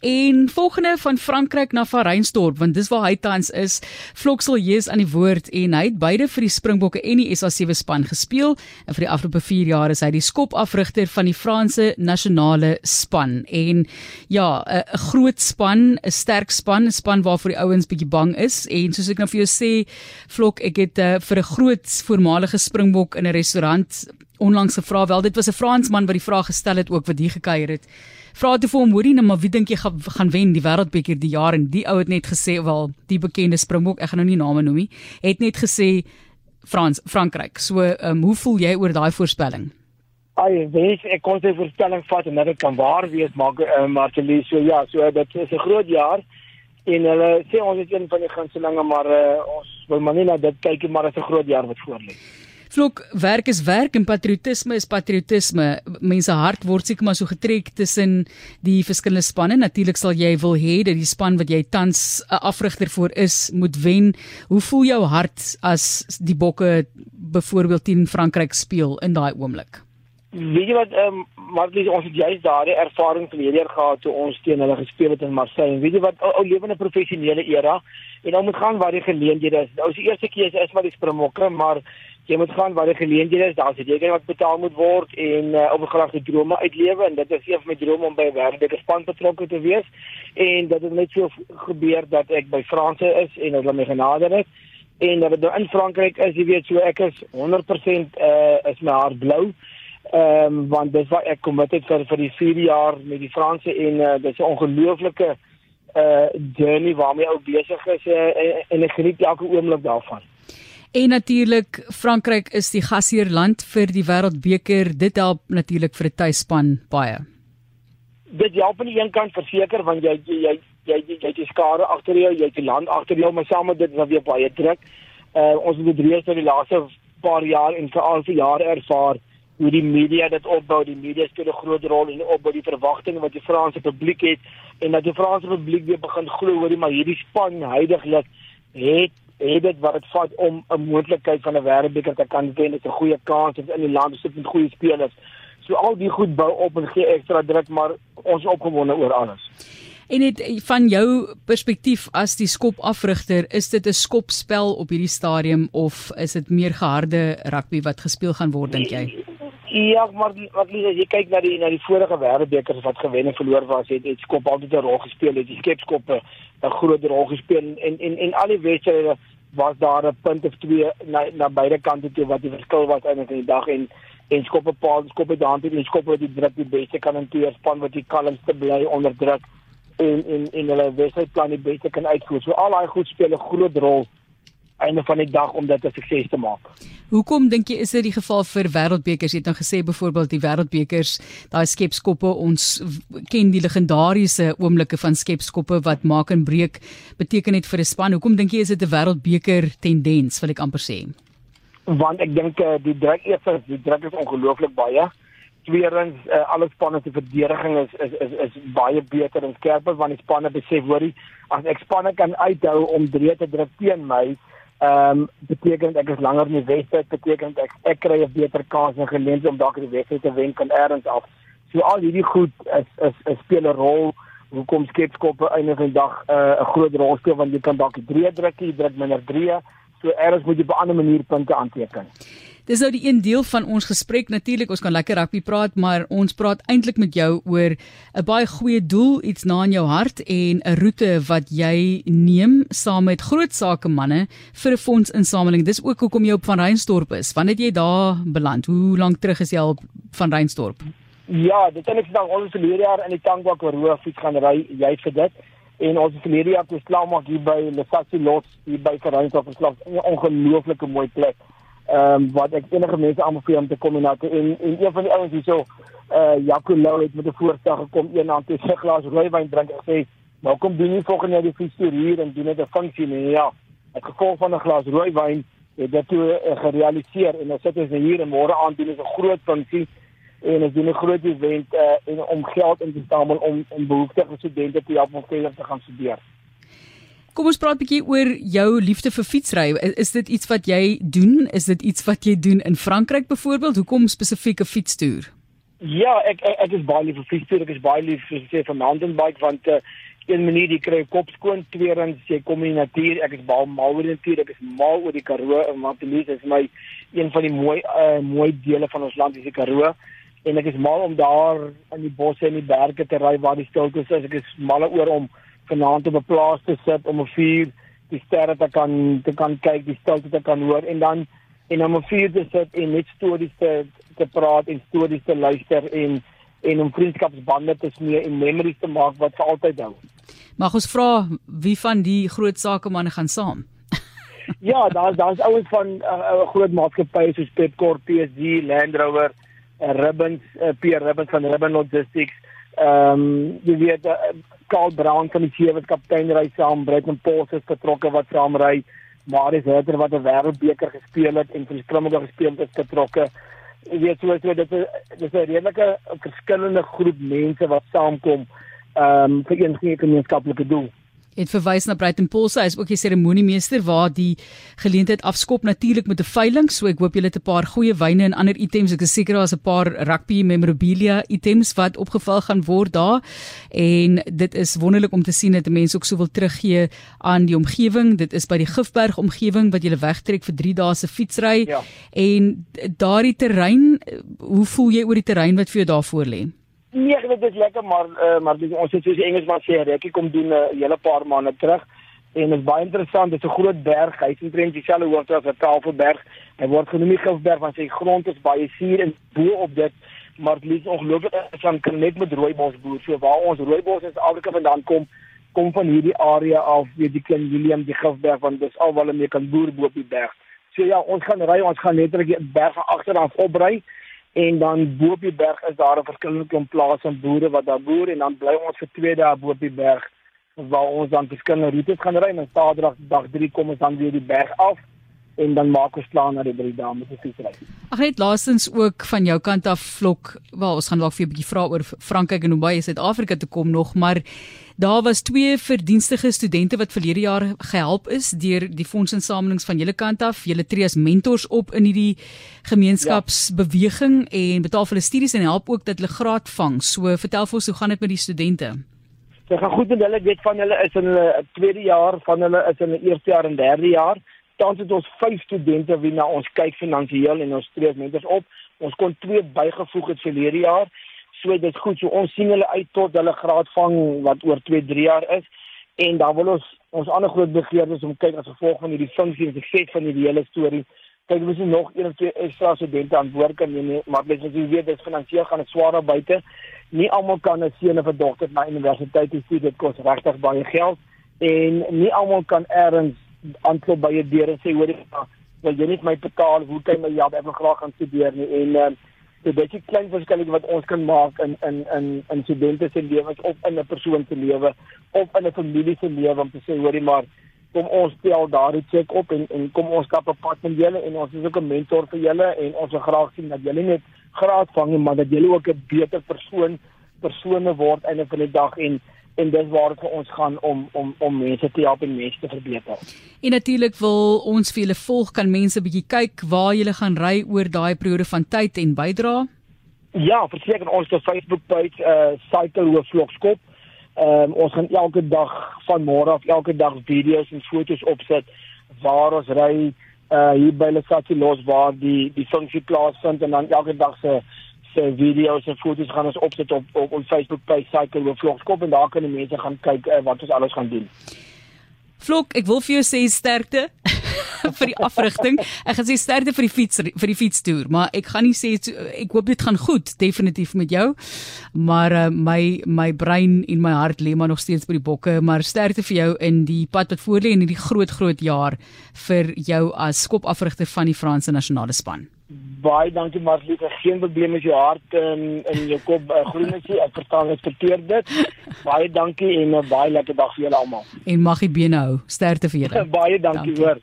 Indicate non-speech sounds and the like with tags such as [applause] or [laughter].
en volgende van Frankryk na Van Reinstorp want dis waar hy tans is. Floksel Jesus aan die woord en hy het beide vir die Springbokke en die SA7 span gespeel en vir die afgelope 4 jaar is hy die skopafrigter van die Franse nasionale span. En ja, 'n groot span, 'n sterk span, 'n span waarvoor die ouens bietjie bang is en soos ek nou vir jou sê, Flok, ek het uh, vir 'n groot voormalige Springbok in 'n restaurant onlangs gevra wel dit was 'n Fransman wat die vraag gestel het ook wat hier gekuier het. Vra toe vir hom hoorie nou maar wie dink jy gaan gaan wen die wêreldbeker die jaar en die ou het net gesê wel die bekende Springbok ek gaan nou nie name noem nie het net gesê Frans Frankryk. So um, hoe voel jy oor daai voorspelling? Ai, weet ek kon sy voorspelling vat en dit kan waar wees maar uh, Martelie so ja, so dit is 'n groot jaar en hulle sê ons het een van die gunstelinge maar uh, ons wil maar nie na dit kyk maar dit is 'n groot jaar wat voor lê. Vlok werk is werk en patriotisme is patriotisme. Mense hart word seker maar so getrek tussen die verskillende spanne. Natuurlik sal jy wil hê dat die span wat jy tans 'n afrigter vir is, moet wen. Hoe voel jou hart as die Bokke byvoorbeeld teen Frankryk speel in daai oomblik? Weet jy wat ehm um, Marlies ons het juist daardie ervaring verlede jaar gehad toe ons teen hulle gespeel het in Marseille. Weet jy wat ou, ou lewende professionele era en nou moet gaan waar die geleenthede is. Nou is die eerste keer is maar die Springbokke, maar jy moet gaan waar die geleenthede is. Daar's jy wat betaal moet word en uh, op 'n graagte drome uitlewe en dit is een van my drome om by 'n wêreldbeker span betrokke te wees en dat dit net so gebeur dat ek by Franse is en hulle my genader het en dat dit nou in Frankryk is, jy weet, so ek is 100% uh, eh, is my hart blou. Ehm um, want dis wat ek het vir vir die 4 jaar met die Franse en uh, dis 'n ongelooflike uh journey waarmee ou besig is uh, en ek geniet elke oomblik daarvan. En natuurlik Frankryk is die gasheerland vir die Wêreldbeker. Dit help natuurlik vir 'n tuisspan baie. Dit help aan die een kant verseker want jy jy jy jy jy jy skare agter jou, jy het die land agter jou, maar saam met dit daar weer baie druk. Uh ons het dit reeds oor die laaste paar jaar en veral vir jare ervaar hoe die media dit opbou, die media speel 'n groot rol in opbou die verwagtinge wat die Franse publiek het en dat die Franse publiek weer begin glo oor die maar hierdie span heidaglik het het dit wat dit vat om 'n moontlikheid van 'n wêreldbeker te kan wen. Dit is 'n goeie kans in die land sit met goeie spelers. So al die goed bou op en gee ekstra druk, maar ons is opgewonde oor alles. En dit van jou perspektief as die skopafrigter, is dit 'n skopspel op hierdie stadium of is dit meer geharde rugby wat gespeel gaan word dink jy? Ja, maar wat jy jy kyk na die na die vorige wêreldbekers wat gewen en verloor was, het dit skop altyd 'n rol gespeel, het die skepskoppe 'n groot rol gespeel en en en al die wedstryde was daar 'n punt of twee na na beide kante toe wat die verskil was eintlik in die dag en en skoppe paal skoppe daan toe en skoppe wat die druk die beste kan hanteer span wat die kalmste bly onder druk en en en hulle wedstrydplan die beste kan uitvoer. So al daai goed speel 'n groot rol einde van die dag om dit 'n sukses te maak. Hoekom dink jy is dit die geval vir wêreldbekers? Jy het nou gesê byvoorbeeld die wêreldbekers, daai skepskoppe, ons ken die legendariese oomblikke van skepskoppe wat maak en breek beteken dit vir 'n span. Hoekom dink jy is dit 'n wêreldbeker tendens, wil ek amper sê? Want ek dink eh, die druk eers, die druk is ongelooflik baie. Tweedens, uh, alle spanne se verdediging is, is is is baie beter en skerper want die spanne besef hoorie as ek spanne kan uithou om drie te druk teen my, Ehm um, beteken ek is langer in die wedstryd, beteken ek ek kry 'n beter kans en geleentheid om dalk die wedstryd te wen kan eers af. So al hierdie goed is is 'n speel 'n rol hoekom skepskoppe einde van die dag eh, 'n uh, groot rol speel want jy kan dalk 3 druk, jy druk minder 3. So eers moet jy op 'n ander manier punte aanteken. Dis nou die een deel van ons gesprek natuurlik ons kan lekker rugby praat maar ons praat eintlik met jou oor 'n baie goeie doel iets na in jou hart en 'n roete wat jy neem saam met groot sake manne vir 'n fondsinsameling. Dis ook hoekom jy op van Reinstorp is. Wanneer het jy daar beland? Hoe lank terug is jy al van Reinstorp? Ja, dit het ek dan al vir hierdie jaar in die Tankwa Karoo fiets gaan ry. Jy vir dit en ons het verlede jaar geslaag maak hier by Lesatsi Lots hier by Reinstorp geslaag. 'n Ongelooflike mooi plek ehm um, wat ek enige mense aanbeveel om te kom en en en een van die ouens hierso eh uh, Jaco Lou het met 'n voorstel gekom een aand toe sy glas rooiwyn drink en sê nou kom doen nie volgende jaar die fietstoer hier en doen net 'n funksie nie. Ja het gevolg van 'n glas rooiwyn het dit toe uh, gerealiseer en nou sit ons hier en môre aand doen ons 'n groot funksie en ons doen 'n groot event eh uh, en om geld in te samel om om behoeftige studente te help om verder te gaan studeer Kom ons praat bietjie oor jou liefde vir fietsry. Is dit iets wat jy doen? Is dit iets wat jy doen in Frankryk byvoorbeeld? Hoekom spesifiek 'n fietstoer? Ja, ek ek, ek is baie lief vir fietstoer, ek is baie lief vir sê vir mountain bike want uh, een manier jy kry kop skoon, tweedens jy kom in die natuur. Ek is baie mal oor die natuur, ek is mal oor die Karoo en Martinies is my een van die mooi uh, mooi dele van ons land, is die Karoo. En ek is mal om daar in die bosse en die berge te ry waar die stilte is. Ek is mal oor om vanaand op 'n plaas te sit om 'n vuur die sterre te kan te kan kyk, die stilte te kan hoor en dan en om 'n vuur te sit en net stories te te praat en stories te luister en en om vriendskapsbande te smee en memories te maak wat vir altyd hou. Mag ons vra wie van die groot sakemanne gaan saam? [laughs] ja, daar's daar's ouens van 'n uh, uh, groot maatskappye soos Pepkor, PSG, Land Rover, uh, Ribbons, uh, Pierre Ribbons van Ribbon Logistics. Ehm um, jy weet uh, Karl Brown van die sewe kaptein ry saam, Bretton Pols is betrokke wat saam ry. Marius Herter wat 'n wêreldbeker gespeel het en vir die Springbokke gespeel het, betrokke jy weet so so dit is dis 'n redelike verskillende groep mense wat saamkom ehm um, vir een gemeenskaplike doel het verwys na Brighton Pulse hy is ook die seremoniemeester waar die geleentheid afskop natuurlik met 'n veiling. So ek hoop julle het 'n paar goeie wyne en ander items. Ek is seker daar's 'n paar rugby memorabilia items wat opgeval gaan word daar. En dit is wonderlik om te sien dat mense ook sowel teruggee aan die omgewing dit is by die Gifberg omgewing wat jy wegtrek vir 3 dae se fietsry. Ja. en daardie terrein hoe voel jy oor die terrein wat vir jou daar voor lê Nee, dit is lekker maar uh, maar dis, ons het soos die Engelsman sê, ek kom doen 'n uh, hele paar maande terug en dit is baie interessant. Dit is 'n groot berg. Hy sien presies dieselfde hoogte as 'n Tafelberg. Hy word genoem die Gifberg want sy grond is baie suur en bo op dit maar dit is ongelooflik van kan net met rooibos boer. So waar ons rooibos in Afrika vandaan kom, kom van hierdie area af, weet die klein William die Gifberg want dis alwaar hulle mee kan boer bo op die berg. So ja, ons gaan ry, ons gaan net 'n berg agteraan opry en dan bo op die berg is daar 'n verskillende klomp plase en boere wat daar boer en dan bly ons vir 2 dae bo op die berg waar ons dan verskillende roetes gaan ry. En Saterdag dag 3 kom ons dan weer die berg af en dan maak ons plan na die drie dae met die fietsry. Ag net laastens ook van jou kant af vlok, wel ons gaan dalk vir 'n bietjie vra oor Frankryk en hoe baie Suid-Afrika toe kom nog, maar Daar was twee verdienstige studente wat verlede jaar gehelp is deur die fondsinsamelings van julle kant af. Julle tree as mentors op in hierdie gemeenskapsbeweging ja. en betaal vir hulle studies en help ook dat hulle graad vang. So vertel vir ons hoe gaan dit met die studente? Dit gaan goed met hulle. Ek weet van hulle is in hulle tweede jaar, van hulle is in hulle eerste jaar en derde jaar. Tans het ons vyf studente wie na ons kyk finansiëel en ons tree mentors op. Ons kon twee bygevoeg het verlede jaar. So dit goed. So ons sien hulle uit tot hulle graad vang wat oor 2 3 jaar is. En dan wil ons ons ander groot begeertes om kyk as gevolg van hierdie funksie en sukses van die hele storie. Kyk ons nog een of twee ekstra studente aan boord kan neem maar mens as jy weet dit finansiëel gaan dit swaar buite. Nie almal kan 'n seun of 'n dogter na universiteit toe dit kos regtig baie geld. En nie almal kan eers aanklop by 'n deur en sê hoor jy wil net my betaal? Hoe kan my ja ek wil graag gaan studeer nie. En uh, dit is klein verskille wat ons kan maak in in in in studente se lewens of in 'n persoon se lewe of in 'n familie se lewe om te sê hoorie maar kom ons stel daardie check op en en kom ons stap op pad met julle en ons is ook 'n mentor vir julle en ons wil graag sien dat julle net graad vang maar dat julle ook 'n beter persoon persone word einde van die dag. En en dis waar vir ons gaan om om om mense te help en mense te verbeter. En natuurlik wil ons vir julle volg kan mense bietjie kyk waar julle gaan ry oor daai periode van tyd en bydra. Ja, verseker ons op Facebook page uh Cycle Hoof Vlogskop. Ehm um, ons gaan elke dag van môre af elke dag video's en foto's opsit waar ons ry uh hier by Lesatsi los waar die die funksie plaasvind en dan elke dag se se video's en foto's gaan ons opsit op op ons Facebook page Cycle with Vlogskop en daar kan die mense gaan kyk uh, wat ons alles gaan doen. Vlog, ek wil vir jou sê sterkte [laughs] vir die afrigting. Ek gaan sê sterkte vir die fiets vir die fietstoer, maar ek gaan nie sê ek hoop dit gaan goed definitief met jou. Maar uh, my my brein en my hart lê maar nog steeds by die bokke, maar sterkte vir jou in die pad wat voor lê en in die groot groot jaar vir jou as skopafrigter van die Franse nasionale span baie dankie Marlies. Geen probleem met jou hart en in jou kop uh, groenesie. Ek verstaan ek verteer dit. Baie dankie en 'n uh, baie lekker dag vir julle almal. En mag jy bene hou. Sterkte vir julle. [laughs] baie dankie, dankie. hoor.